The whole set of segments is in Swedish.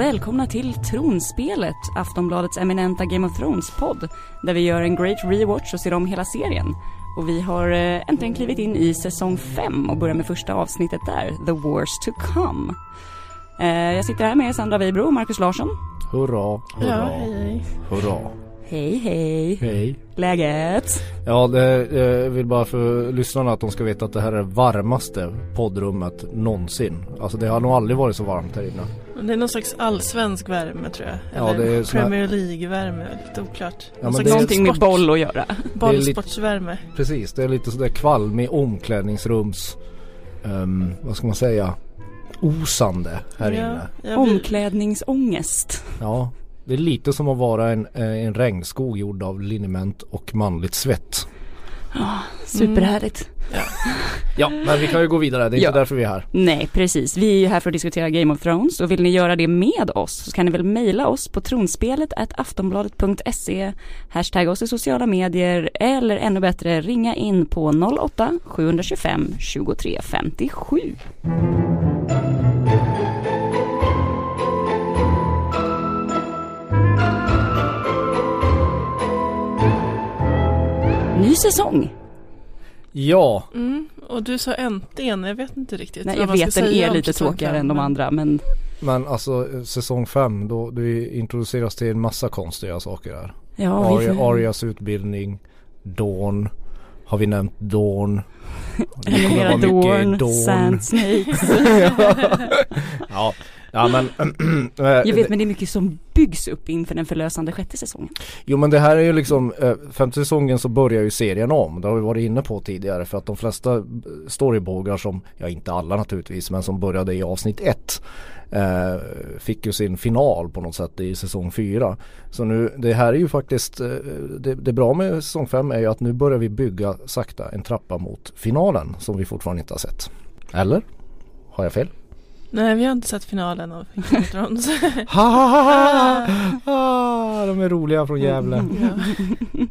och välkomna till Tronspelet, Aftonbladets eminenta Game of Thrones-podd, där vi gör en great rewatch och ser om hela serien. Och vi har eh, äntligen klivit in i säsong 5 och börjar med första avsnittet där, The Wars to Come. Eh, jag sitter här med Sandra Weibro och Marcus Larsson. Hurra, hurra, Ja, hej, hej. hurra. Hej hej! Hej. Läget? Ja, det, jag vill bara för lyssnarna att de ska veta att det här är det varmaste poddrummet någonsin. Alltså det har nog aldrig varit så varmt här inne. Det är någon slags allsvensk värme tror jag. Ja, Eller det är sån här- Premier League-värme, lite oklart. Ja, Någon det är- Någonting med boll att göra. Bollsportsvärme. Precis, det är lite sådär kvalmig omklädningsrums, ehm, vad ska man säga, osande här inne. Ja, vi, Omklädningsångest. Ja, det är lite som att vara en, eh, en regnskog gjord av liniment och manligt svett. Superhärligt. Ja, men vi kan ju gå vidare. Det är Ja. inte därför vi är här. Nej, precis. Vi är ju här för att diskutera Game of Thrones och vill ni göra det med oss så kan ni väl mejla oss på tronspelet aftonbladet.se Hashtagga oss i sociala medier eller ännu bättre ringa in på 08 725 Ny säsong. Ja, mm, och du sa äntligen, jag vet inte riktigt Nej, vad jag man ska vet den säga är lite tråkigare fem, än de andra men men alltså eh, säsong 5 då du introduceras till en massa konstiga saker här. ja, vi Aria, får... Arias utbildning, Dawn, har vi nämnt Dawn? Vara mycket Dorn, Sand Snakes. ja, ja men eh, Jag vet men det är mycket som byggs upp inför den förlösande sjätte säsongen. Jo men det här är ju liksom, eh, femte säsongen så börjar ju serien om. Det har vi varit inne på tidigare för att de flesta eh, storybågar som, ja inte alla naturligtvis, men som började i avsnitt ett eh, fick ju sin final på något sätt i säsong fyra. Så nu, det här är ju faktiskt, det, det bra med säsong fem är ju att nu börjar vi bygga sakta en trappa mot finalen som vi fortfarande inte har sett. Eller? Har jag fel? Nej, vi har inte sett finalen av Game of Thrones. Ha, ha, ha, ha. Ah, de är roliga från Gävle. ja.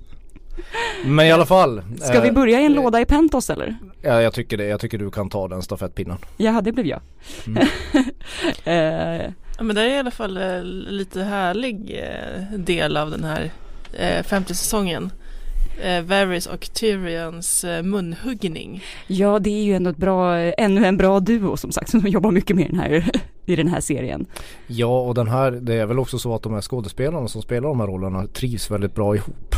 Men i alla fall. Ska vi eh, börja i en låda i Pentos eller? Ja jag tycker det, jag tycker du kan ta den stafettpinnen. Ja, det blev jag. Mm. Eh, ja, men det är i alla fall eh, lite härlig eh, del av den här eh, femte säsongen. Eh, Varys och Tyrions eh, munhuggning. ja, det är ju ändå ett bra, ännu en bra duo som sagt som jobbar mycket med den här, i den här serien. Ja och den här, det är väl också så att de här skådespelarna som spelar de här rollerna trivs väldigt bra ihop.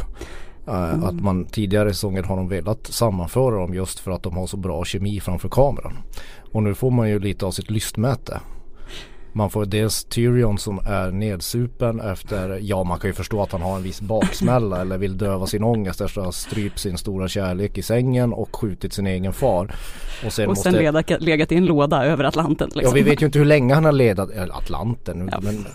Eh, Att man tidigare i säsongen har de velat sammanföra dem just för att de har så bra kemi framför kameran. Och nu får man ju lite av sitt lystmäte. Man får dels Tyrion som är nedsupen efter, ja man kan ju förstå att han har en viss baksmälla eller vill döva sin ångest efter att ha strypt sin stora kärlek i sängen och skjutit sin egen far. Och sen och måste sen legat, i en låda över Atlanten liksom. Ja vi vet ju inte hur länge han har legat, Atlanten, Ja. men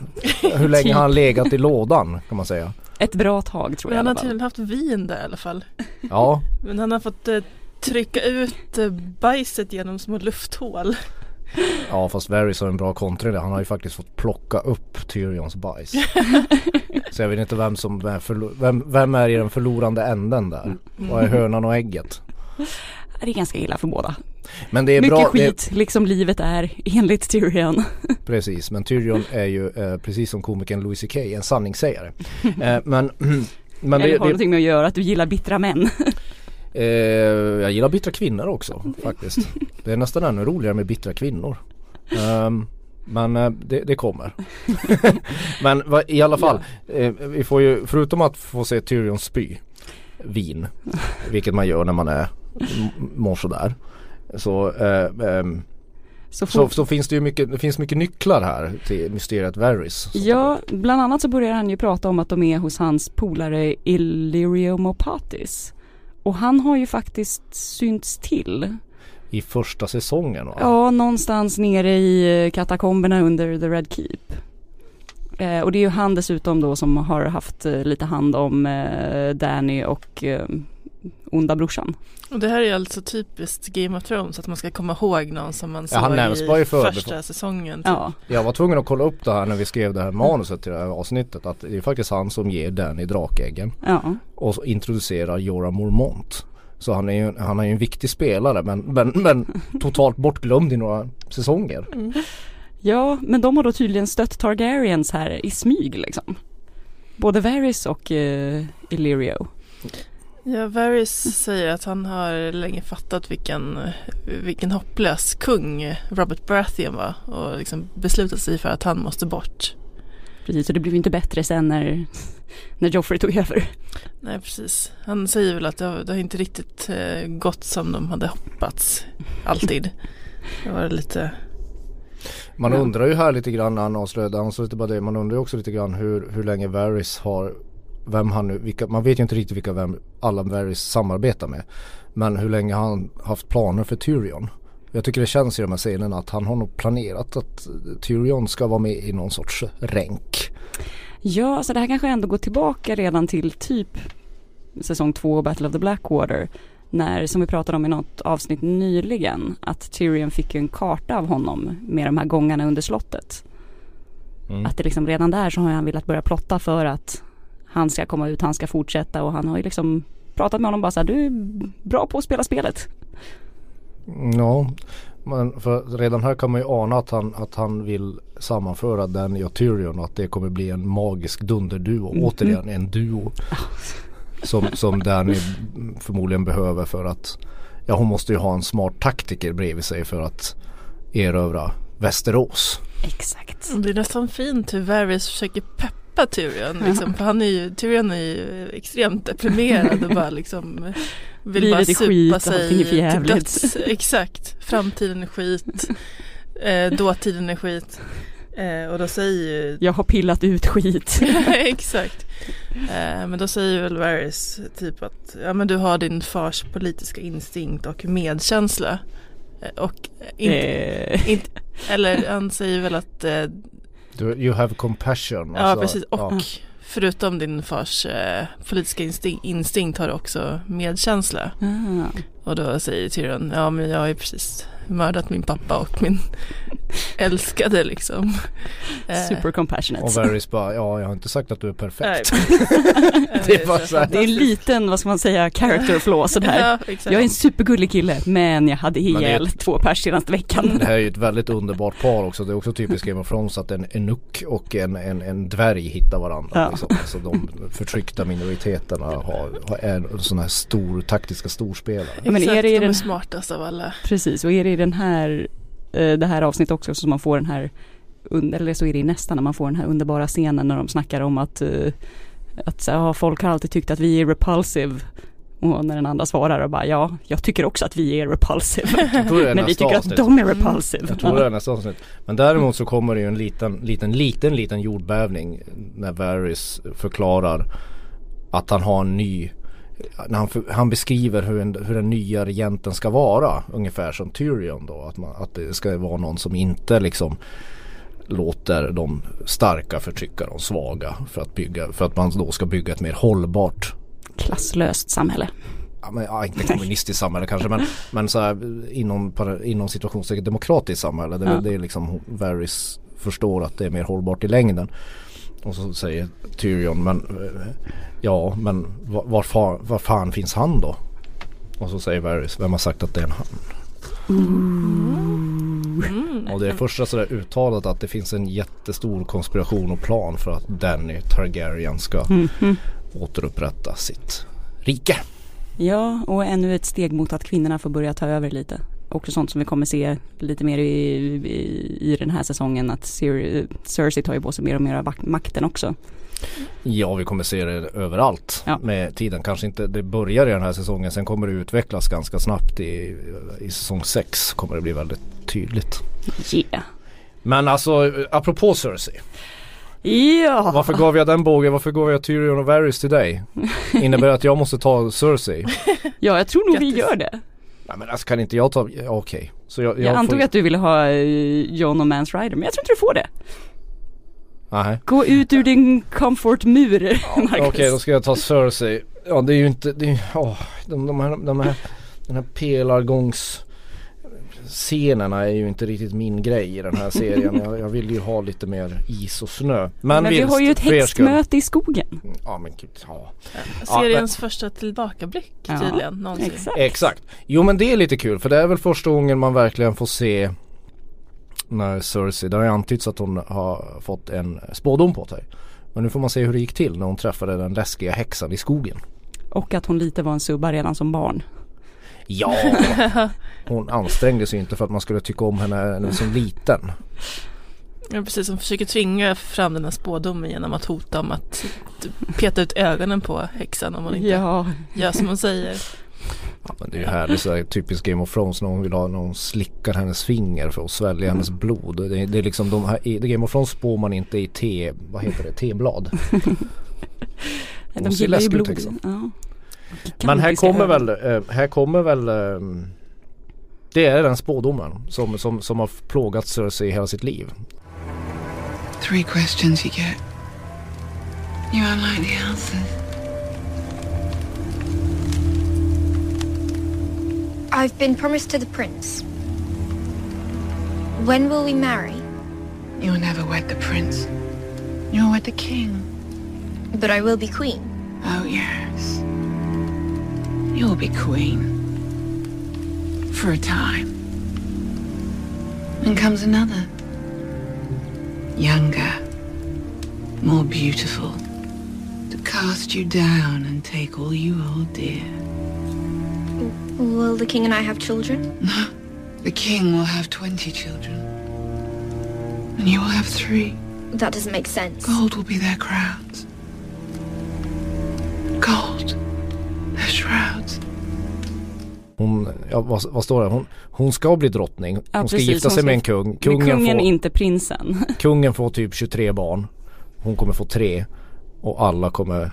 hur länge Typ. har han legat i lådan kan man säga. Ett bra tag tror Men jag han i har tydligen haft vin där i alla fall. Ja, Men han har fått eh, trycka ut eh, bajset genom små lufthål. ja fast Varys har en bra kontra i det. Han har ju faktiskt fått plocka upp Tyrions bajs. Så jag vet inte vem som är förlo- vem, vem är i den förlorande änden där? Vad är hönan och ägget? Det är ganska illa för båda. Men det är mycket bra, skit, liksom livet är enligt Tyrion. Det, precis, men Tyrion är ju eh, precis som komikern Louis CK en sanningssägare. Eh, men men Eller det, har det, någonting med att göra att du gillar bittra män. Eh, jag gillar bittra kvinnor också faktiskt. Det är nästan ännu roligare med bittra kvinnor. Ehm, men eh, det, det kommer. men va, i alla fall, eh, vi får ju förutom att få se Tyrion spy vin, vilket man gör när man är mår sådär. Så, eh, ehm, Så så, så finns det ju mycket, det finns mycket nycklar här till mysteriet Varys. Ja, bland annat så börjar han ju prata om att de är hos hans polare Illyrio Mopatis. Och han har ju faktiskt synts till. I första säsongen va? Ja, någonstans nere i eh, katakomberna under The Red Keep. Eh, och det är ju han dessutom då som har haft eh, lite hand om eh, Danny och onda brorsan. Och det här är alltså typiskt Game of Thrones att man ska komma ihåg någon som man Ja, såg bara i i första säsongen. Typ. Ja, Jag var tvungen att kolla upp det här när vi skrev det här manuset till det här avsnittet. Att det är faktiskt han som ger Danny drakäggen. ja. Och introducerar Jorah Mormont. Så han är ju, han är ju en viktig spelare men, men, men totalt bortglömd i några säsonger. Mm. Ja, men de har då tydligen stött Targaryens här i smyg liksom. Både Varys och uh, Illyrio. Ja, Varys säger att han har länge fattat vilken, vilken hopplös kung Robert Baratheon var och liksom beslutat sig för att han måste bort. Precis, och det blev inte bättre sen när, när Joffrey tog över. Nej, precis. Han säger väl att det har, det har inte riktigt eh, gått som de hade hoppats. Alltid. Det var lite... Man ja. undrar ju här lite grann när han avslöjade, han inte bara det, man undrar ju också lite grann hur, hur länge Varys har, vem han nu, vilka, man vet ju inte riktigt vilka vem alla Varys samarbetar med. Men hur länge han haft planer för Tyrion. Jag tycker det känns i de här scenerna att han har nog planerat att Tyrion ska vara med i någon sorts ränk. Ja, så det här kanske ändå går tillbaka redan till typ säsong två Battle of the Blackwater. När, som vi pratade om i något avsnitt nyligen, att Tyrion fick en karta av honom med de här gångarna under slottet. Mm. Att det liksom redan där så har han velat börja plotta för att han ska komma ut, han ska fortsätta och han har ju liksom pratat med honom bara så här, du är bra på att spela spelet. Ja, men för redan här kan man ju ana att han, att han vill sammanföra Danny och Tyrion och att det kommer bli en magisk dunderduo. Mm. Återigen en duo. Som, som Danny förmodligen behöver för att ja hon måste ju ha en smart taktiker bredvid sig för att erövra Västerås. Exakt. Det är nästan fint hur Varys försöker peppa Tyrion. Liksom, för han är ju, Tyrion är ju extremt deprimerad och bara liksom vill Livet bara supa skit, sig för jävligt. Exakt, framtiden är skit, eh, dåtiden är skit. Eh, och då säger ju... Jag har pillat ut skit. Exakt. Eh, men då säger väl Varys typ att ja men du har din fars politiska instinkt och medkänsla. Eh, och inte, eh. inte, eller han säger väl att eh, You have compassion. Ja alltså, precis och ja. förutom din fars eh, politiska instinkt, instinkt har du också medkänsla. Mm. Och då säger Tyrion, ja men jag är precis mördat min pappa och min älskade liksom. Eh, Super compassionate. Och Varys bara, ja jag har inte sagt att du är perfekt. det, är bara så det är en liten, vad ska man säga, character flaw sådär. Ja, jag är en supergullig kille men jag hade ihjäl två pers senaste veckan. Det här är ju ett väldigt underbart par också. Det är också typiskt Game of Thrones att en enuk och en, en, en dvärg hittar varandra. Ja. Liksom. Alltså de förtryckta minoriteterna har, har en sån här stor taktiska storspelare. Exakt, men är det de är den... smartast av alla. Precis, och är det i den här, eh, det här avsnittet också som man får den här, eller så är det i nästa när man får den här underbara scenen när de snackar om att, eh, att ja, folk har alltid tyckt att vi är repulsive. Och när den andra svarar och bara ja, jag tycker också att vi är repulsive. Är Men vi tycker att de är repulsive. Jag tror det är nästa avsnitt. Men däremot så kommer det ju en liten, liten, liten, liten jordbävning när Varys förklarar att han har en ny när han, han beskriver hur, en, hur den nya regenten ska vara. Ungefär som Tyrion då. Att, man, att det ska vara någon som inte liksom låter de starka förtrycka de svaga. För att, bygga, för att man då ska bygga ett mer hållbart klasslöst samhälle. Ja, men, ja, inte kommunistiskt samhälle kanske men, men så här, inom, inom situationstecken demokratiskt samhälle. Det, ja. det är liksom Varys förstår att det är mer hållbart i längden. Och så säger Tyrion men Ja men var, var, fan, var fan finns han då? Och så säger Varys, vem har sagt att det är en han? Mm. Och det är första sådär uttalat att det finns en jättestor konspiration och plan för att Danny Targaryen ska mm. återupprätta sitt rike. Ja, och ännu ett steg mot att kvinnorna får börja ta över lite. Också sånt som vi kommer se lite mer i, i, i den här säsongen att Cer Cersei tar ju på sig mer och mer av makten också. Ja vi kommer se det överallt ja. med tiden. Kanske inte, det börjar i den här säsongen sen kommer det utvecklas ganska snabbt i, i säsong 6 kommer det bli väldigt tydligt. Yeah. Men alltså apropå Cersei. Ja. Varför gav jag den bågen? Varför gav jag Tyrion och Varys till dig? Innebär det att jag måste ta Cersei? ja jag tror nog vi gör det. Nej men alltså kan inte jag ta, okej. Okay. Så jag, jag, jag antog får... att du ville ha eh, John och Mans Rider men jag tror inte du får det. Nej. Gå ut ur din comfortmur ja, Okej okay, då ska jag ta Cersei. Ja det är ju inte, det är, oh, de, de, här, de här, den här pelargångs scenerna är ju inte riktigt min grej i den här serien. Jag, jag vill ju ha lite mer is och snö. Men, men vi har ju ett häxmöte i skogen. Ja men gud, ja. Seriens ja, men... första tillbakablick ja, tydligen någonsin. Exakt. exakt. Jo men det är lite kul för det är väl första gången man verkligen får se när Cersei, det har ju antytts att hon har fått en spådom på sig. Men nu får man se hur det gick till när hon träffade den läskiga häxan i skogen. Och att hon lite var en subba redan som barn. Ja, hon ansträngde sig inte för att man skulle tycka om henne när hon var så liten. Ja precis, hon försöker tvinga fram den här spådomen genom att hota om att peta ut ögonen på häxan om hon inte Ja, gör som hon säger. Ja, men det är ju härligt så här, typiskt Game of Thrones när hon vill ha när hon slickar hennes finger för att svälja hennes blod. Det, är- det är liksom de här, i Game of Thrones spår man inte i te, vad heter det, teblad. de ser gillar ju blod. liksom. Ja. Men här Gigantiska kommer väl, eh, här kommer väl eh, Det är den spådomen som, som, som har plågat Cersei hela sitt liv. Three questions you get. You unlike the answers. I've been promised to the prince. When will we marry? You'll never wed the prince. You'll wed the king. But I will be queen. Oh, yes. You'll be queen. For a time. Then comes another. Younger. More beautiful. To cast you down and take all you hold dear. Will the king and I have children? No. The king will have 20 children. And you will have three. That doesn't make sense. Gold will be their crowns. Hon, ja, vad, vad står det? Hon, hon ska bli drottning. Hon Ja, ska precis. gifta Hon sig ska med en kung. Men Kungen, kungen, får, inte prinsen. kungen får typ 23 barn. Hon kommer få tre. Och alla kommer,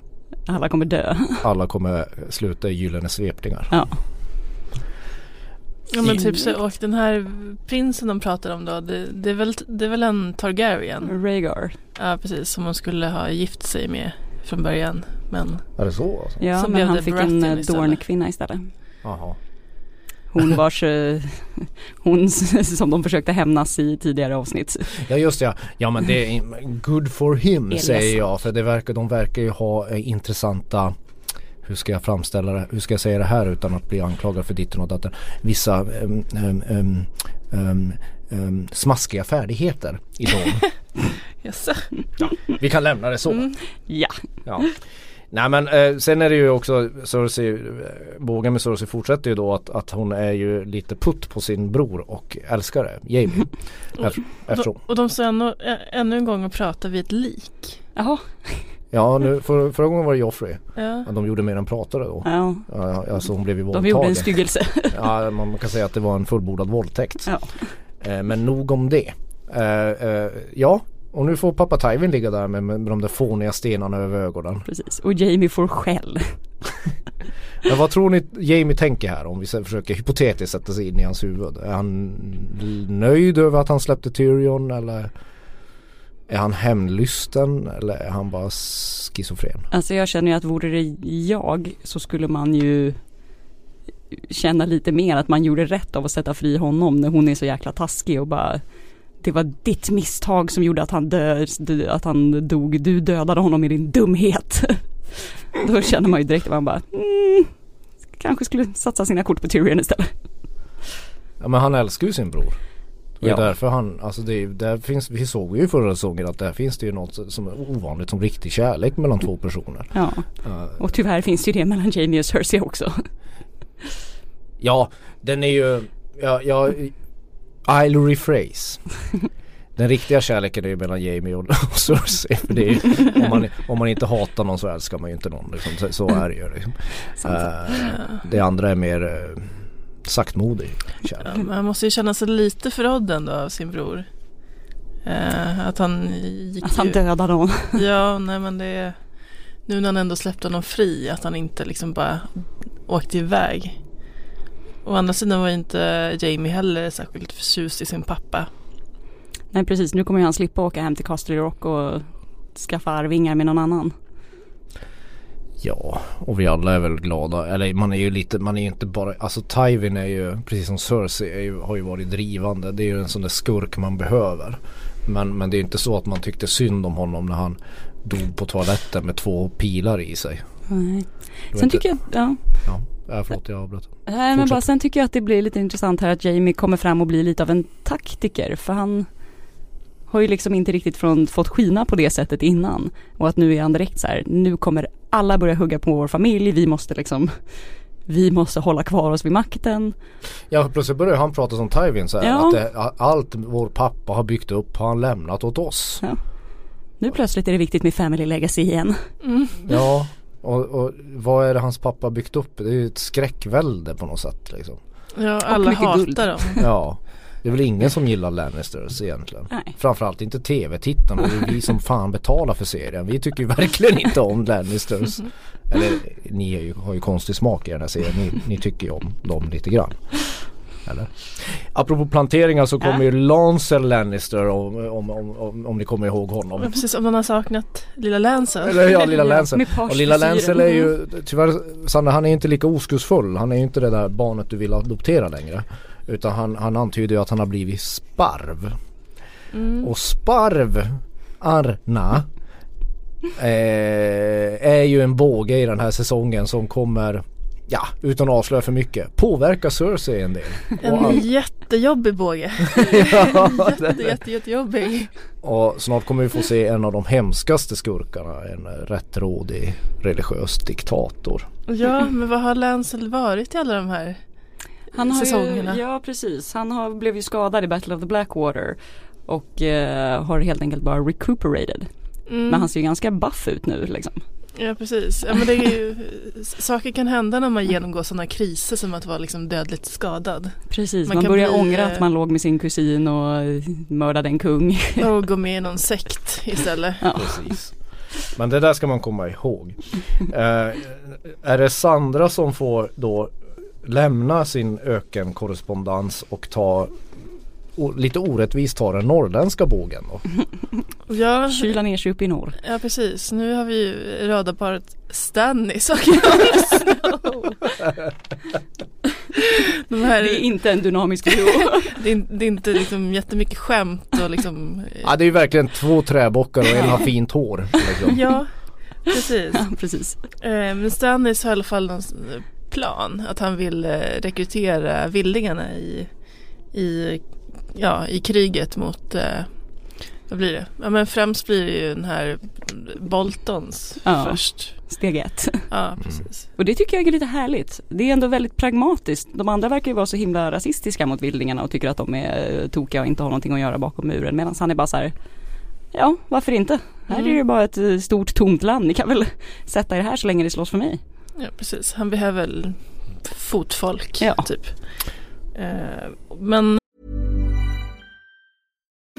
Alla kommer dö. alla kommer sluta i gyllene svepningar. Ja. Ja men typ så, och den här prinsen de pratar om då, det, det, är, väl, det är väl en Targaryen? Rhaegar. Ja precis, som hon skulle ha gift sig med från början. Men Är det så alltså? Ja, Som men han fick Baratheon en eh, istället. Dorn-kvinna istället. Jaha. Hon vars, eh, hon som de försökte hämnas i tidigare avsnitt. Ja just det, ja. ja men det är good for him Elias. säger jag. För det verkar, de verkar ju ha eh, intressanta hur ska jag framställa det? Hur ska jag säga det här utan att bli anklagad för ditten och datten? Vissa um, um, um, um, smaskiga färdigheter i dem. yes. Vi kan lämna det så. Mm. Ja, Ja. Nej men eh, sen är det ju också Cersei, eh, bågen med Cersei fortsätter ju då att, att hon är ju lite putt på sin bror och älskare Jamie. Efter, eftersom. Och de står ännu, ännu en gång och pratar vid ett lik. jaha. Ja nu, för, förra gången var det Joffrey. Ja. De gjorde mer än pratade då. Ja, Ja, alltså hon blev ju de gjorde en våldtagen. styggelse. Ja, man man kan säga att det var en fullbordad våldtäkt. Ja. Eh, men nog om det. Eh, eh, ja, och nu får pappa Tywin ligga där med, med de där fåniga stenarna över ögonen. Precis, och Jamie får skäll. Men vad tror ni Jamie tänker här om vi försöker hypotetiskt sätta sig in i hans huvud? Är han nöjd över att han släppte Tyrion eller är han hämndlysten eller är han bara schizofren? Alltså jag känner ju att vore det jag så skulle man ju känna lite mer att man gjorde rätt av att sätta fri honom när hon är så jäkla taskig och bara det var ditt misstag som gjorde att han, dö, att han dog, du dödade honom i din dumhet. Då känner man ju direkt att man bara mm, kanske skulle satsa sina kort på Tyrion istället. Ja men han älskar ju sin bror. Det är Ja. därför han, alltså det är, där finns, vi såg ju i förra säsongen att där finns det ju något som är ovanligt som riktig kärlek mellan två personer. Ja, Eh, och tyvärr finns det ju det mellan Jamie och Cersei också. Ja, den är ju, ja, ja, I'll rephrase. Den riktiga kärleken är ju mellan Jamie och, och Cersei. För det är, ju- om, man, om man inte hatar någon så älskar man ju inte någon. Liksom. Så, så är det ju. Liksom. Eh, det andra är mer uh, saktmodig kärlek. Man måste ju känna sig lite förrådd ändå av sin bror. Eh, att han gick Att han dödade honom. Ja, nej men det är Nu när han ändå släppte honom fri att han inte liksom bara åkte iväg. Å andra sidan var ju inte Jamie heller särskilt förtjust i sin pappa. Nej precis, nu kommer ju han slippa åka hem till Castle Rock och skaffa arvingar med någon annan. Ja, och vi alla är väl glada. Eller man är ju lite, man är ju inte bara, alltså Tywin är ju, precis som Cersei, är ju, har ju varit drivande. Det är ju en sån där skurk man behöver. Men, men det är inte så att man tyckte synd om honom när han dog på toaletten med två pilar i sig. Nej. Sen inte- tycker jag, ja, Ja. Äh, förlåt jag avbröt. Nej men Fortsätt. bara sen tycker jag att det blir lite intressant här att Jamie kommer fram och blir lite av en taktiker för han har ju liksom inte riktigt från, fått skina på det sättet innan och att nu är han direkt så här, nu kommer alla börja hugga på vår familj, vi måste liksom vi måste hålla kvar oss vid makten. Ja plötsligt börjar han prata som Tywin så här, Ja. att det, allt vår pappa har byggt upp har han lämnat åt oss. Nu plötsligt är det viktigt med family legacy igen. Ja och, och vad är det hans pappa byggt upp? Det är ju ett skräckvälde på något sätt liksom. Ja, alla hatar guld. dem. Ja. Det är väl ingen som gillar Lannisters egentligen. Nej. Framförallt inte tv-tittarna. Det är vi som fan betalar för serien. Vi tycker ju verkligen inte om Lannisters. Eller ni har ju, har ju konstig smak i den här serien. Ni, ni tycker ju om dem lite grann. Eller? Apropå planteringar så kommer ju Lancel Lannister om, om, om, om, om ni kommer ihåg Ja, honom. precis, om man har saknat lilla Lancel. Eller ja, lilla Lancel. Och lilla. Lancel är ju tyvärr Sanna han är inte lika oskuldsfull. Han är ju inte det där barnet du vill adoptera längre. Utan han, han antyder ju att han har blivit sparv. Mm. Och sparv, Arna, eh, är ju en båge i den här säsongen som kommer, ja utan att avslöja för mycket, påverka Cersei en del. En all- jättejobbig båge. ja, Jätte, jätte, jättejobbig. och snart kommer vi få se en av de hemskaste skurkarna, en rättrådig religiös diktator. Ja, men vad har Lancel varit i alla de här? Han har säsongerna. Ju, ja precis, han har, blev ju skadad i Battle of the Blackwater och eh, har helt enkelt bara recuperated. Mm. Men han ser ju ganska buff ut nu liksom. Ja precis, ja, men det är ju, saker kan hända när man genomgår sådana kriser som att vara liksom dödligt skadad. Precis, Man man, kan börjar bli, ångra eh, att man låg med sin kusin och eh, mördade en kung. Och gå med i någon sekt istället. Ja. Precis. Men det där ska man komma ihåg. Eh, är det Sandra som får då lämna sin ökenkorrespondens och ta lite orättvist ta den norrländska bågen då? Ja, Kyla ner sig upp i norr. ja precis, nu har vi ju radarparet Stannis och Snow. De här, Det är inte en dynamisk duo. det, är, det är inte liksom jättemycket skämt och liksom Ja det är ju verkligen två träbockar och en har fint hår. Liksom. Ja, precis. ja, precis. Eh, Men Stannis har i alla fall någon s- plan att han vill eh, rekrytera vildingarna i, i, ja, i kriget mot, eh, vad blir det? Ja men främst blir det ju den här Boltons Ja. först. Steg ett. Ja precis. Och det tycker jag är lite härligt. Det är ändå väldigt pragmatiskt. De andra verkar ju vara så himla rasistiska mot vildingarna och tycker att de är eh, tokiga och inte har någonting att göra bakom muren. Medan han är bara så här, ja varför inte? Här är Mm. det bara ett eh, stort tomt land. Ni kan väl sätta er här så länge det slåss för mig. Ja precis, han behöver väl fotfolk Ja. typ. Eh, Men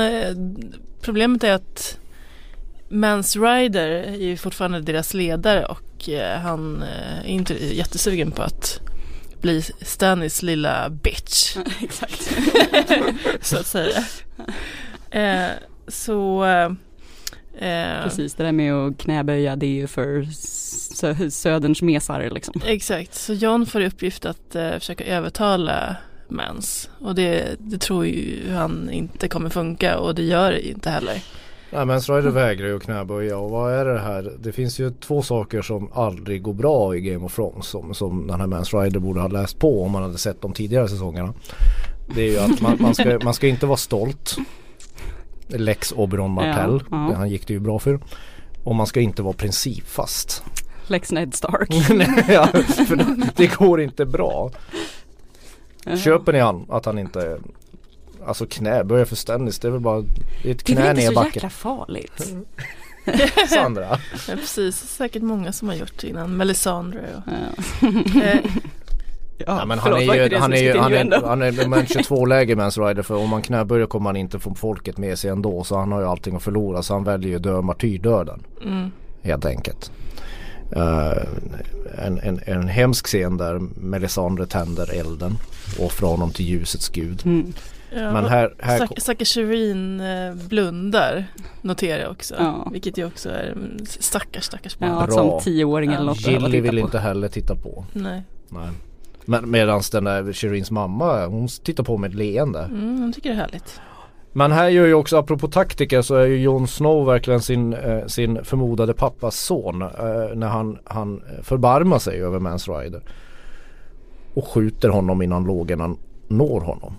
Eh, Problemet är att Mans Rider är ju fortfarande deras ledare och eh, han eh, är inte jättesugen på att bli Stannis lilla bitch Exakt. så att säga. Eh, så eh, Precis, det där med att knäböja det är ju för sö- söderns mesar liksom. exakt, så John får i uppgift att eh, försöka övertala Mans och det, det tror ju han inte kommer funka och det gör det inte heller. Nej men Strider vägrar ju att knäböja och vad är det här? Det finns ju två saker som aldrig går bra i Game of Thrones som, som den här Mans Rider borde ha läst på om man hade sett de tidigare säsongerna. Det är ju att man, man, ska, man ska inte vara stolt. Lex Oberon Martell, Ja, ja. han gick det ju bra för. Och man ska inte vara principfast. Lex Ned Stark. Nej, ja, för det, det går inte bra. Köper ni han att han inte Alltså knäböja för Stennis det är väl bara det är ett Det är knä väl inte ner så backen. jäkla farligt. Sandra. Ja, precis, säkert många som har gjort det innan, Melisandre och Ja. eh, Ja, men han förlåt, är ju, han är ju, han är, han är nummer 22 läge Mans Rider för om man knäböjer kommer han inte få folket med sig ändå så han har ju allting att förlora så han väljer ju dö martyrdöden. mm, Helt enkelt. Eh, en, en, en hemsk scen där Melisandre tänder elden och offrar honom till ljusets gud. Mm. Ja, Men här, här Shireen eh, blundar noterar jag också. Ja. Vilket ju också är stackars stackars barn. Ja, Bra. som tioåring eller något Gilly vill på. inte heller titta på. Nej, Nej. Men medan den där Shireens mamma hon tittar på med ett leende. mm, hon tycker det är härligt. Men här gör ju också apropå taktiker så är ju Jon Snow verkligen sin, eh, sin förmodade pappas son. Eh, när han, han förbarmar sig över Mans Rider. Och skjuter honom innan lågorna når honom.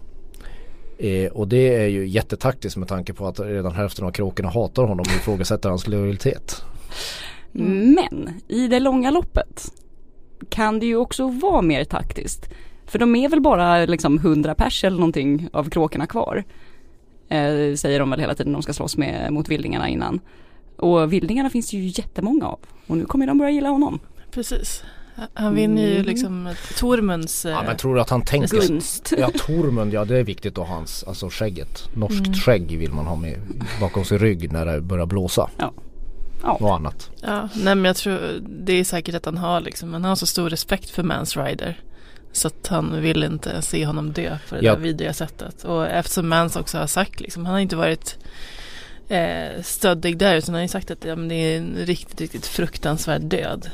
Eh, och det är ju jättetaktiskt med tanke på att redan hälften av kråkorna hatar honom och ifrågasätter hans lojalitet. Men i det långa loppet kan det ju också vara mer taktiskt. För de är väl bara liksom 100 pers eller någonting av kråkorna kvar. Eh, säger de väl hela tiden de ska slåss med mot vildingarna innan. Och vildingarna finns ju jättemånga av. Och nu kommer de börja gilla honom. Precis. Han vinner ju Mm. liksom Tormunds eh, Ja men tror du att han tänker Gunst. Ja Tormund, ja det är viktigt att ha hans, alltså skägget. Norskt Mm. skägg vill man ha med bakom sin rygg när det börjar blåsa. Ja. Och annat. Ja, nej men jag tror det är säkert att han har liksom, han har så stor respekt för Mans Rider. Så att han vill inte se honom dö på det Ja. där vidriga sättet. Och eftersom Mans också har sagt liksom, han har inte varit eh, stöddig där utan han har ju sagt att ja, men det är en riktigt, riktigt fruktansvärd död.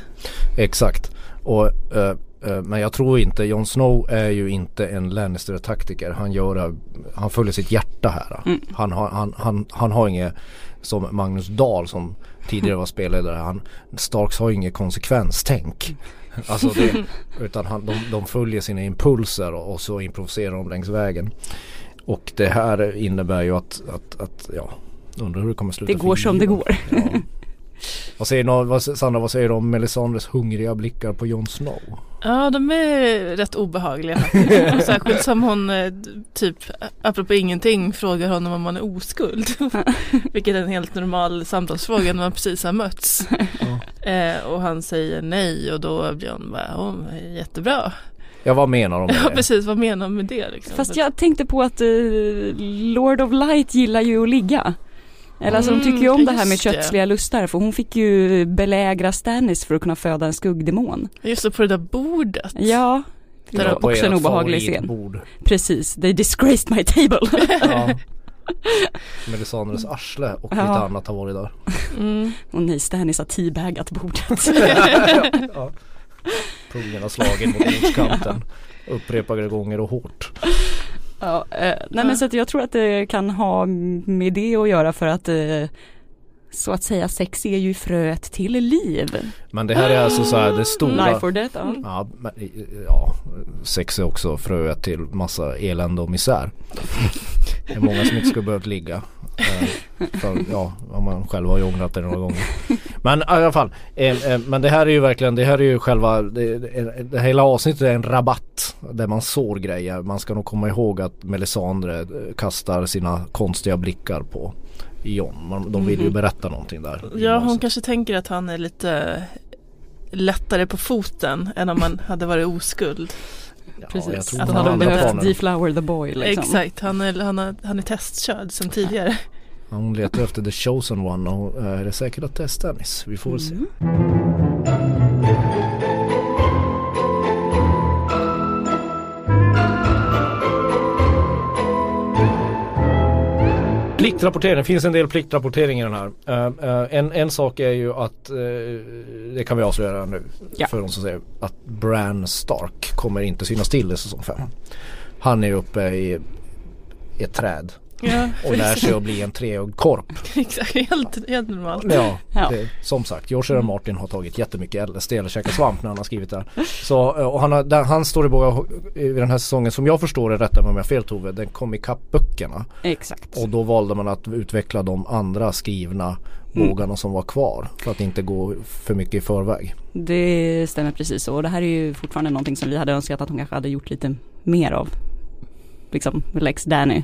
Exakt. Och, eh, eh, men jag tror inte, Jon Snow är ju inte en Lannister-taktiker. Han, gör, han följer sitt hjärta här. Mm. Han, har, han, han, han har inget, som Magnus Dahl som tidigare var spelledare, han, Starks har inget konsekvenstänk. Alltså det, utan han, de, de följer sina impulser och, och så improviserar de längs vägen. Och det här innebär ju att, att, att ja, undrar hur det kommer sluta Det går som det går. Ja. Vad säger, nå- vad, Sandra, vad säger du om Melisandres hungriga blickar på Jon Snow? Ja, de är rätt obehagliga faktiskt. Särskilt som hon eh, typ, apropå ingenting, frågar honom om han är oskuld. Vilket är en helt normal samtalsfråga när man precis har mötts. Eh, och han säger nej och då blir hon bara, oh, jättebra. Ja vad menar de med Ja det? precis, vad menar hon med det liksom? Fast jag tänkte på att eh, Lord of Light gillar ju att ligga. Eller alltså de tycker ju om Mm, det här med just det. kötsliga lustar för hon fick ju belägra Stannis för att kunna föda en skuggdemon. Just det, på det där bordet. Ja, det var också en obehaglig scen. favoritbord. Precis, they disgraced my table. Ja. Melisandres arsle och Ja. lite annat har varit där. Mm. Och nej, Stannis har teabagat bordet. ja. Pungen har slagit mot bordskanten upprepade gånger och hårt. Ja, eh, nej men så att jag tror att det kan ha med det att göra för att eh, så att säga sex är ju fröet till liv. Men det här är alltså så här det stora Life or death, ja. Ja, men, ja, sex är också fröet till massa elände och misär. Det är många som inte skulle behövt ligga. Eh, För, ja, om man själv har ångrat det några gånger. Men i alla fall, eh, eh, men det här är ju verkligen, det här är ju själva, det, det, det hela avsnittet är en rabatt där man sår grejer. Man ska nog komma ihåg att Melisandre eh, kastar sina konstiga blickar på John. Man, de vill ju Mhm. berätta någonting där. Ja, hon kanske tänker att han är lite lättare på foten än om man hade varit oskuld. Ja, Precis, jag tror att hade han de andra behövt deflower the boy liksom. Exakt, han är, han, är, han är testkörd sedan tidigare. Hon letar efter the chosen one och eh, är det säkert att det är Stannis? Vi får se. Mm. Pliktrapportering, det finns en del pliktrapportering i den här. Eh, eh, en, en sak är ju att, det kan vi avslöja nu Ja. för de som säger att Bran Stark kommer inte synas till i säsong 5. Han är uppe i, i ett träd Ja, och lär sig att bli en treögd korp. exakt, helt, helt normalt. Ja, Ja. Det, som sagt George R. Martin har tagit jättemycket LSD eller käkat svamp när han har skrivit det. Så, eh, och han, har, där, han står i båda, i den här säsongen som jag förstår det, rätta mig om jag har fel Tove, den kom ikapp böckerna. Exakt. Och då valde man att utveckla de andra skrivna Mm. vågarna som var kvar för att inte gå för mycket i förväg. Det stämmer precis så. Och det här är ju fortfarande någonting som vi hade önskat att hon kanske hade gjort lite mer av. Liksom Lex Danny.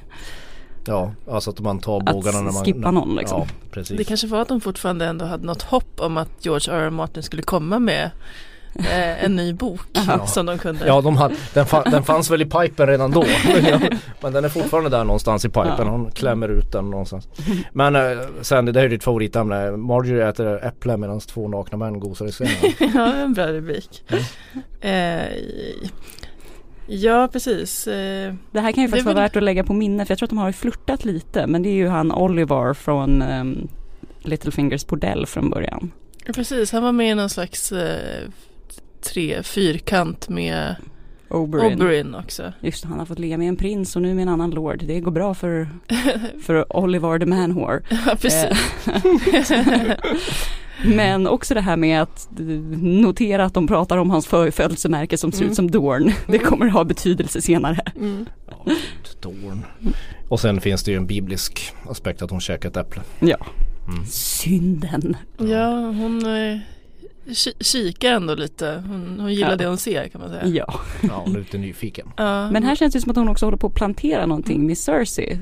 Ja, alltså att man tar Att bågarna när man... skippa någon, liksom. Ja, precis. Det kanske var att de fortfarande ändå hade något hopp om att George R. R. Martin skulle komma med eh, en ny bok som de kunde. Ja, de hade, den, fa, den fanns väl i pipen redan då. Men den är fortfarande där någonstans i pipen. Ja. Hon klämmer ut den någonstans. Men eh, sen, det är ju ditt favoritämne. Marjorie äter äpple medan två nakna män gosar i sängen. ja, en bra rubrik. Eh, ja, precis. Eh, Det här kan ju faktiskt vara väl- värt att lägga på minne för jag tror att de har flörtat lite men det är ju han Oliver från um, Littlefingers bordell från början. precis, han var med i någon slags eh, tre fyrkant med Oberyn. Oberyn också. Just han har fått ligga med en prins och nu med en annan lord. Det går bra för, för Oliver the man whore. ja, precis. Men också det här med att notera att de pratar om hans födelsemärke som ser Mm. ut som Dorn. Det kommer ha betydelse senare. Mm. Ja, Dorn. Och sen finns det ju en biblisk aspekt att hon käkar ett äpple. Ja. Mm. Synden. Ja, hon eh, ki- kikar ändå lite. Hon, hon gillar Ja. det hon ser kan man säga. Ja. Ja, hon är lite nyfiken. Ja, Men här känns det som att hon också håller på att plantera någonting med Cersei.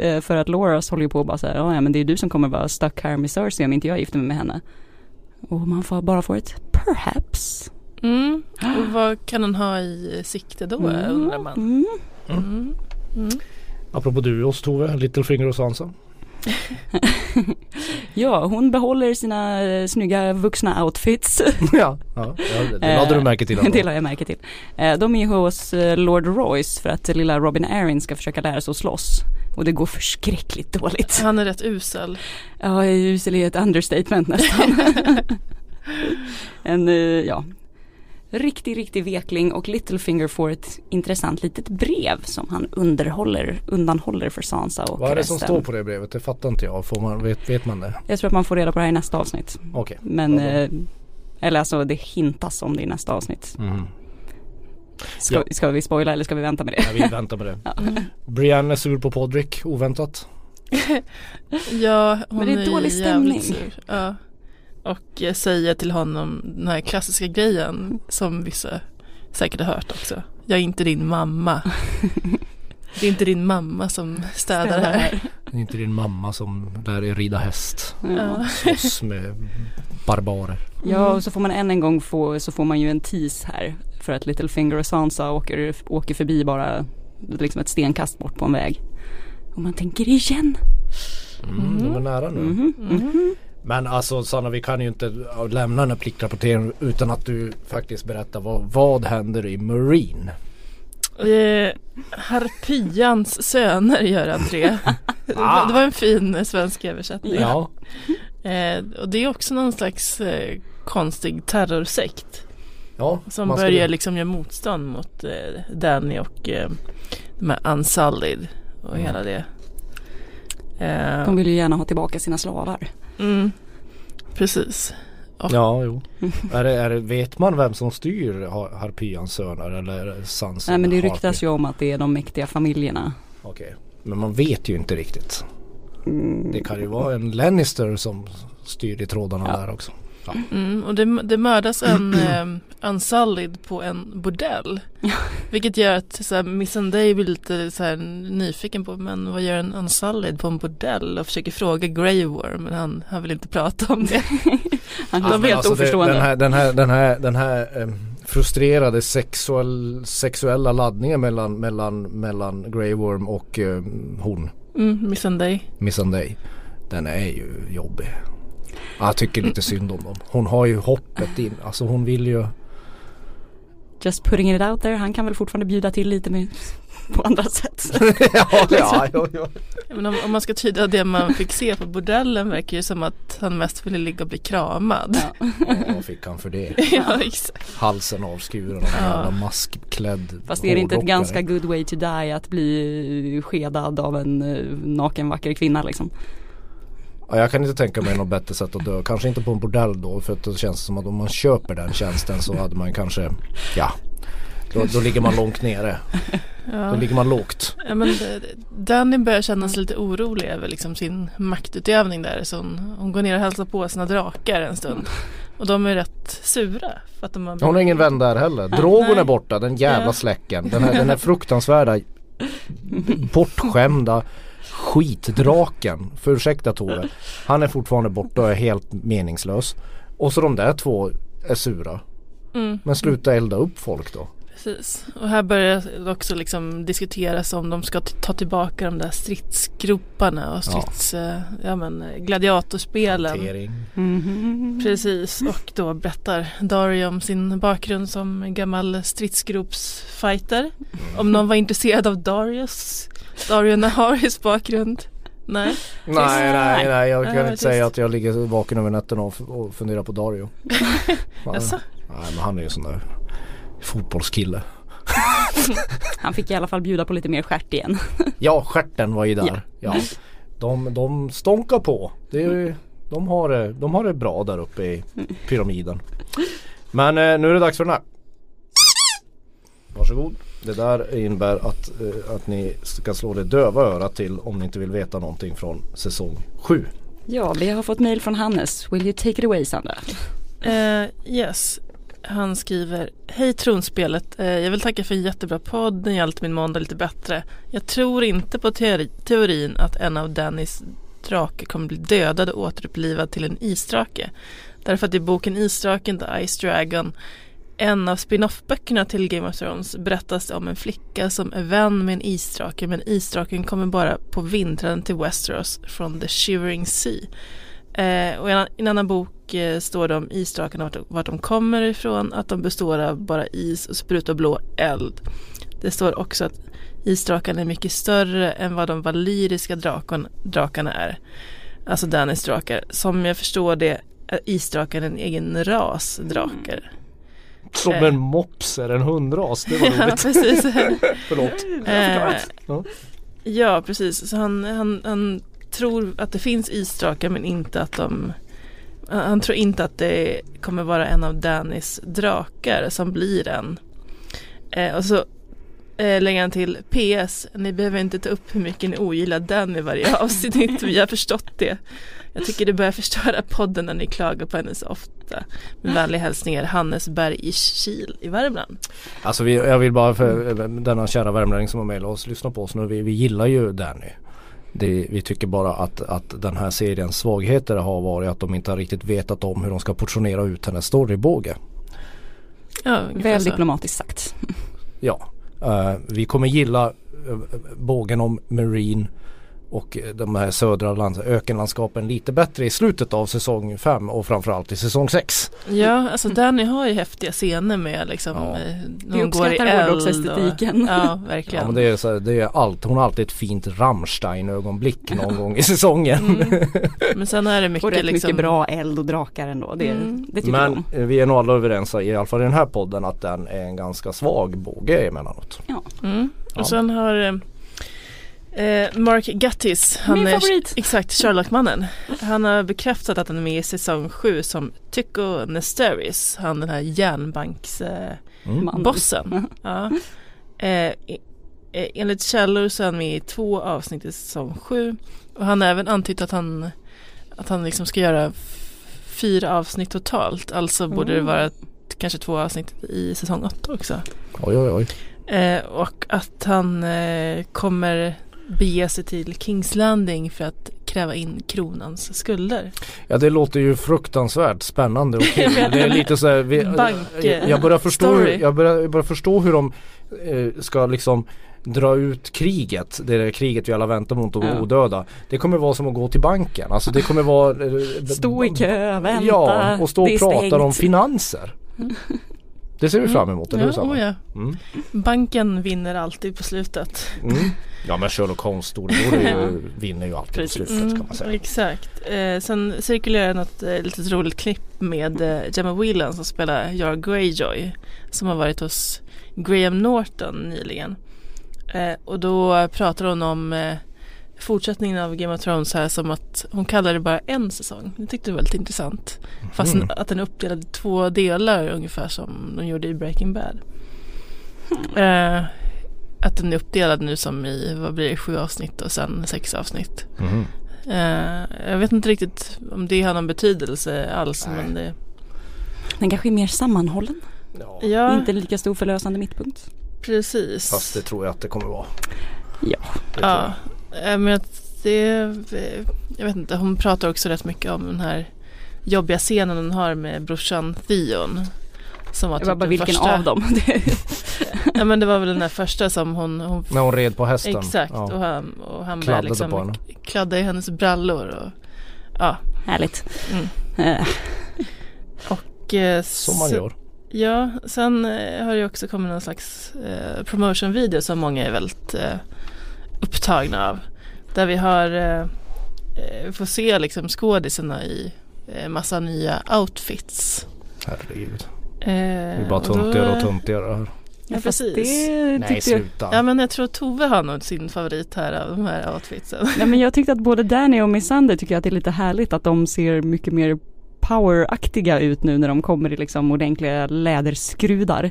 Eh, För att Loras håller ju på och bara så här, "Ja, ja men det är du som kommer vara stuck här med Cersei om inte jag gifter mig med henne. Och man får bara får ett perhaps. Mm. Och vad kan hon ha i sikte då undrar man. Mm. Mm. Mm. Apropå duos Tove, Littlefinger och Sansa. Ja, hon behåller sina eh, snygga vuxna outfits. ja, ja, det lade du märke till. Eh, Det ändå. la jag märke till. Eh, De är hos eh, Lord Royce för att lilla Robin Arryn ska försöka lära sig att slåss. Och det går förskräckligt dåligt. Han är rätt usel. Ja, usel är ett understatement nästan. en, eh, ja, riktig, riktig vekling och Littlefinger får ett intressant litet brev som han underhåller, undanhåller för Sansa och Vad är det som står på det brevet? Det fattar inte jag. Får man, vet, vet man det? Jag tror att man får reda på det här i nästa avsnitt. Okej. Men, Ja, bra. eh, eller alltså det hintas om det i nästa avsnitt. Mhm. Ska, Ja. ska vi spoila eller ska vi vänta med det? Ja, vi väntar med det. Brienne är sur på Podrick, oväntat. Ja, hon Men det är är dålig jävligt stämning. sur. Ja. Och eh, säger till honom den här klassiska grejen som vissa säkert har hört också. Jag är inte din mamma. Det är inte din mamma som städar här. Det är inte din mamma som lär dig rida häst. Ja. Slåss med barbarer. Ja, och så får man än en gång få, så får man ju en tease här. För att Littlefinger och Sansa åker, åker förbi bara liksom ett stenkast bort på en väg. Och man tänker igen. Mm, De är nära nu. Mhm, mhm. Men alltså Sanna vi kan ju inte lämna den här pliktrapporteringen utan att du faktiskt berättar vad, vad händer i Marine? Eh, Harpyans söner gör entré. Det var- det var en fin eh, svensk översättning. Ja. Eh, och det är också någon slags eh, konstig terrorsekt. ja Som börjar liksom göra motstånd mot eh, Danny och eh, de här Unsullied och Mm. hela det. Eh, De vill ju gärna ha tillbaka sina slavar. Mm, precis. Och, Ja, jo. är det, är det, vet man vem som styr Har- Harpyans söner eller Sansa? Nej men det Harpy? ryktas ju om att det är de mäktiga familjerna. Okej. Men man vet ju inte riktigt. Mm. Det kan ju vara en Lannister som styr i trådarna Ja. där också. Mm, och det, det mördas en eh, Unsullied på en bordell. Vilket gör att så här, Missandei blir lite så här, nyfiken på men vad gör en Unsullied på en bordell och försöker fråga Grey Worm men han, han vill inte prata om det. Han är helt alltså oförstående. Den här, den här, den här, den här em, frustrerade sexuell, sexuella laddningen mellan, mellan, mellan Grey Worm och em, hon, Mm, Missandei. Missandei. Den är ju jobbig. Jag tycker lite synd om dem. Hon har ju hoppet in. Alltså hon vill ju. Just putting it out there. Han kan väl fortfarande bjuda till lite med, på andra sätt. ja, ja, ja, ja. Men om, om man ska tyda det man fick se på bordellen verkar det som att han mest ville ligga och bli kramad. Ja. Vad fick han för det? Ja, exakt. Halsen avskuren av en Ja. jävla maskklädd Fast är det inte ett ganska good way to die att bli skedad av en eh, naken vacker kvinna liksom? Ja, jag kan inte tänka mig något bättre sätt att dö. Kanske inte på en bordell då för att det känns som att om man köper den tjänsten så hade man kanske, ja, då, då ligger man långt nere. Då Ja. ligger man lågt. Ja, men det- Danny börjar känna sig lite orolig över liksom sin maktutövning där. Så hon, hon går ner och hälsar på sina drakar en stund. Och de är rätt sura. För att de har Hon har ingen vän där heller. Drogon är borta, den jävla släcken. Den här, den här fruktansvärda bortskämda skitdraken. För ursäkta Tove. Han är fortfarande borta och är helt meningslös. Och så de där två är sura. Mm. Men sluta elda upp folk då. Precis. Och här börjar det också liksom diskuteras om de ska ta tillbaka de där stridsgroparna och strids, ja. ja men gladiatorspelen. Hantering. Mhm. Precis och då berättar Dario om sin bakgrund som gammal stridsgropsfighter. Om någon var intresserad av Darius, Dario Naharis bakgrund. Nej. Nej, nej, nej. Jag kan Ja, inte säga att jag ligger vaken över nätterna och, och funderar på Dario. Ja, Jaså? Nej, men han är ju sån där fotbollskille. Han fick i alla fall bjuda på lite mer stjärt igen. Ja, stjärten var ju där. Ja. Ja. De, de stånkar på. Det är, ju- de, har det, de har det bra där uppe i pyramiden. Men eh, nu är det dags för den här. Varsågod. Det där innebär att, eh, att ni ska slå det döva örat till om ni inte vill veta någonting från säsong 7. Ja, vi har fått mail från Hannes. Will you take it away Sandra? Eh, yes. Han skriver Hej tronspelet, eh, jag vill tacka för en jättebra podd, den hjälpte min måndag lite bättre. Jag tror inte på teori teorin att en av Dannys drake kommer bli dödad och återupplivad till en isdrake. Därför att i boken Isdraken The Ice Dragon en av spin-off-böckerna till Game of Thrones berättas det om en flicka som är vän med en isdrake men isdraken kommer bara på vintern till Westeros från The Shivering Sea. Eh, och i en, i en annan bok eh, står det om isdrakarna vart, vart de kommer ifrån, att de består av bara is och sprutar blå eld. Det står också att isdrakarna är mycket större än vad de valyriska drakon, drakarna är. Alltså Dannys drakar. Som jag förstår det är isdrakar en egen ras drakar. Som Eh. en mops är en hundras. Det var Ja, roligt. precis. Förlåt. Eh, Ja. ja, precis. Så han, han, han tror att det finns isdrakar men inte att de han tror inte att det kommer vara en av Dannys drakar som blir en. Eh, och så eh, lägger han till PS, ni behöver inte ta upp hur mycket ni ogillar Danny i varje avsnitt, vi har förstått det. Jag tycker det börjar förstöra podden när ni klagar på henne så ofta. Med vänliga hälsningar Hannes Berg i Kil i Värmland. Alltså vi, jag vill bara för denna kära värmlänning som har mejlat oss lyssna på oss nu. Vi, vi gillar ju Danny. Det, vi tycker bara att, att den här seriens svagheter har varit att de inte har riktigt vetat om hur de ska portionera ut hennes storybåge. Ja, Väl diplomatiskt sagt. Ja, eh, vi kommer gilla eh, bågen om Marine och eh, de här södra land, ökenlandskapen lite bättre i slutet av säsong 5 och framförallt i säsong 6. Ja, alltså Danny har ju häftiga scener med liksom Ja. eh, när Vi hon går i uppskattar eld. hårdrocksestetiken. och- Ja, Ja, verkligen. men det är, så här, det är allt, hon har alltid ett fint Rammstein-ögonblick någon gång i säsongen. Mm. Men sen är det mycket Och rätt liksom mycket bra eld och drakar ändå. Det, Mm. det tycker Men eh, vi är nog alla överens i alla fall i den här podden att den är en ganska svag båge emellanåt. Mm. Ja. Och sen har eh, Mark Guttis, han Min är favorit. exakt Sherlock-mannen. Han har bekräftat att han är med i säsong 7 som Tycho Nesteris, han den här järnbanksbossen. Mm. Man. bossen. ja. eh, i- eh, enligt källor så är han med i två avsnitt i säsong 7 och han har även antytt att han, att han liksom ska göra fyra avsnitt totalt. Alltså borde det Mm. vara kanske två avsnitt i säsong 8 också. Oj oj oj. Eh, och att han eh, kommer bege sig till Kings Landing för att kräva in kronans skulder. Ja det låter ju fruktansvärt spännande och kul. Det är lite så här, vi, Bank, jag, börjar förstå story. hur, jag, börjar, jag börjar förstå hur de eh, ska liksom dra ut kriget, det där kriget vi alla väntar mot de Ja. odöda. Det kommer vara som att gå till banken. Alltså det kommer vara eh, Stå i kö, vänta. Ja, och stå och prata om finanser. Det ser vi fram emot, eller hur Ja, oh ja. Mm. Banken vinner alltid på slutet. Mm. Ja men Sherlock Holmes storebror är ju, vinner ju alltid på Precis. slutet kan man säga. exakt. Eh, sen cirkulerar något eh, litet roligt klipp med eh, Gemma Whelan som spelar Yara Greyjoy. Som har varit hos Graham Norton nyligen. Eh, och då pratar hon om eh, fortsättningen av Game of Thrones här som att hon kallar det bara en säsong. Det tyckte jag var väldigt intressant. Fast Mm. att den är uppdelad i två delar ungefär som de gjorde i Breaking Bad. Eh, att den är uppdelad nu som i, vad blir det, sju avsnitt och sen sex avsnitt. Mhm. Eh, jag vet inte riktigt om det har någon betydelse alls. Nej. Men det, Den kanske är mer sammanhållen. Ja, ja, Inte lika stor förlösande mittpunkt. precis. fast det tror jag att det kommer vara. Ja. Det tror ja, men att det, jag vet inte, hon pratar också rätt mycket om den här jobbiga scenen hon har med brorsan Theon. Som var Jag bara, typ bara den vilken första. av dem? Ja men det var väl den där första som hon, hon När hon red på hästen. Exakt Ja. och han, och han Kladdade började liksom på henne. kladda i hennes brallor och ja. Härligt. Mm. Eh, Och, eh, Som man gör. Ja, sen eh, har det också kommit någon slags eh, promotion-video som många är väldigt eh, upptagna av. Där vi har, eh, eh, får se liksom skådisarna i eh, massa nya outfits. Herregud. Eh, Det är bara och då- tuntigare och tuntigare här. Ja, fast precis. Det Nej tyckte jag, sluta. Ja men jag tror Tove har nog sin favorit här av de här outfitsen. nej, men jag tyckte att både Danny och Missandei tycker att det är lite härligt att de ser mycket mer poweraktiga ut nu när de kommer i liksom ordentliga läderskrudar.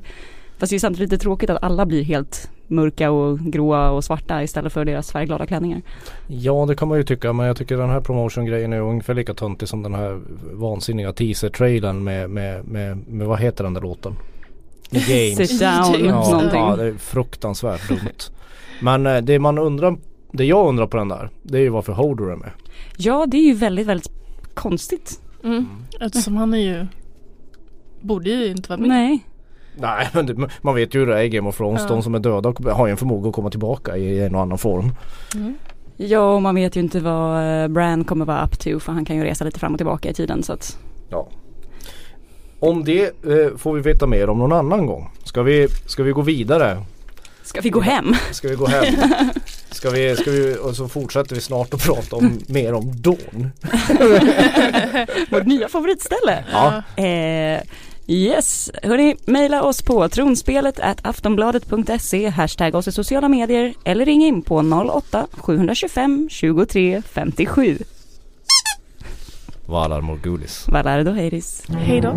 Fast det är samtidigt lite tråkigt att alla blir helt mörka och gråa och svarta istället för deras färgglada klänningar. Ja det kan man ju tycka men jag tycker den här promotion-grejen är ungefär lika töntig som den här vansinniga teaser-trailern med, med, med, med vad heter den där låten? Games. Sit down, Ja, Ja, någonting. ja det är fruktansvärt dumt. Men eh, det man undrar, det jag undrar på den där, det är ju varför Hodor är med. Ja, det är ju väldigt, väldigt konstigt. Mm. Eftersom han är ju, borde ju inte vara med. Nej. Nej men det, man vet ju hur det är i Game of Thrones. Ja. De som är döda har ju en förmåga att komma tillbaka i en och annan form. Mm. Ja, och man vet ju inte vad eh, Bran kommer vara up to för han kan ju resa lite fram och tillbaka i tiden så att Ja. Om det eh, får vi veta mer om någon annan gång. Ska vi, ska vi gå vidare? Ska vi gå hem? Ska vi gå hem? Ska vi, ska vi, och så fortsätter vi snart att prata om, mer om Dawn. Vårt nya favoritställe. Ja. Eh, yes, hörni, mejla oss på tronspelet at aftonbladet.se, hashtag oss i sociala medier eller ring in på 08-725 23 57. Valar Morgulis. Valardo Heiris. Hej då.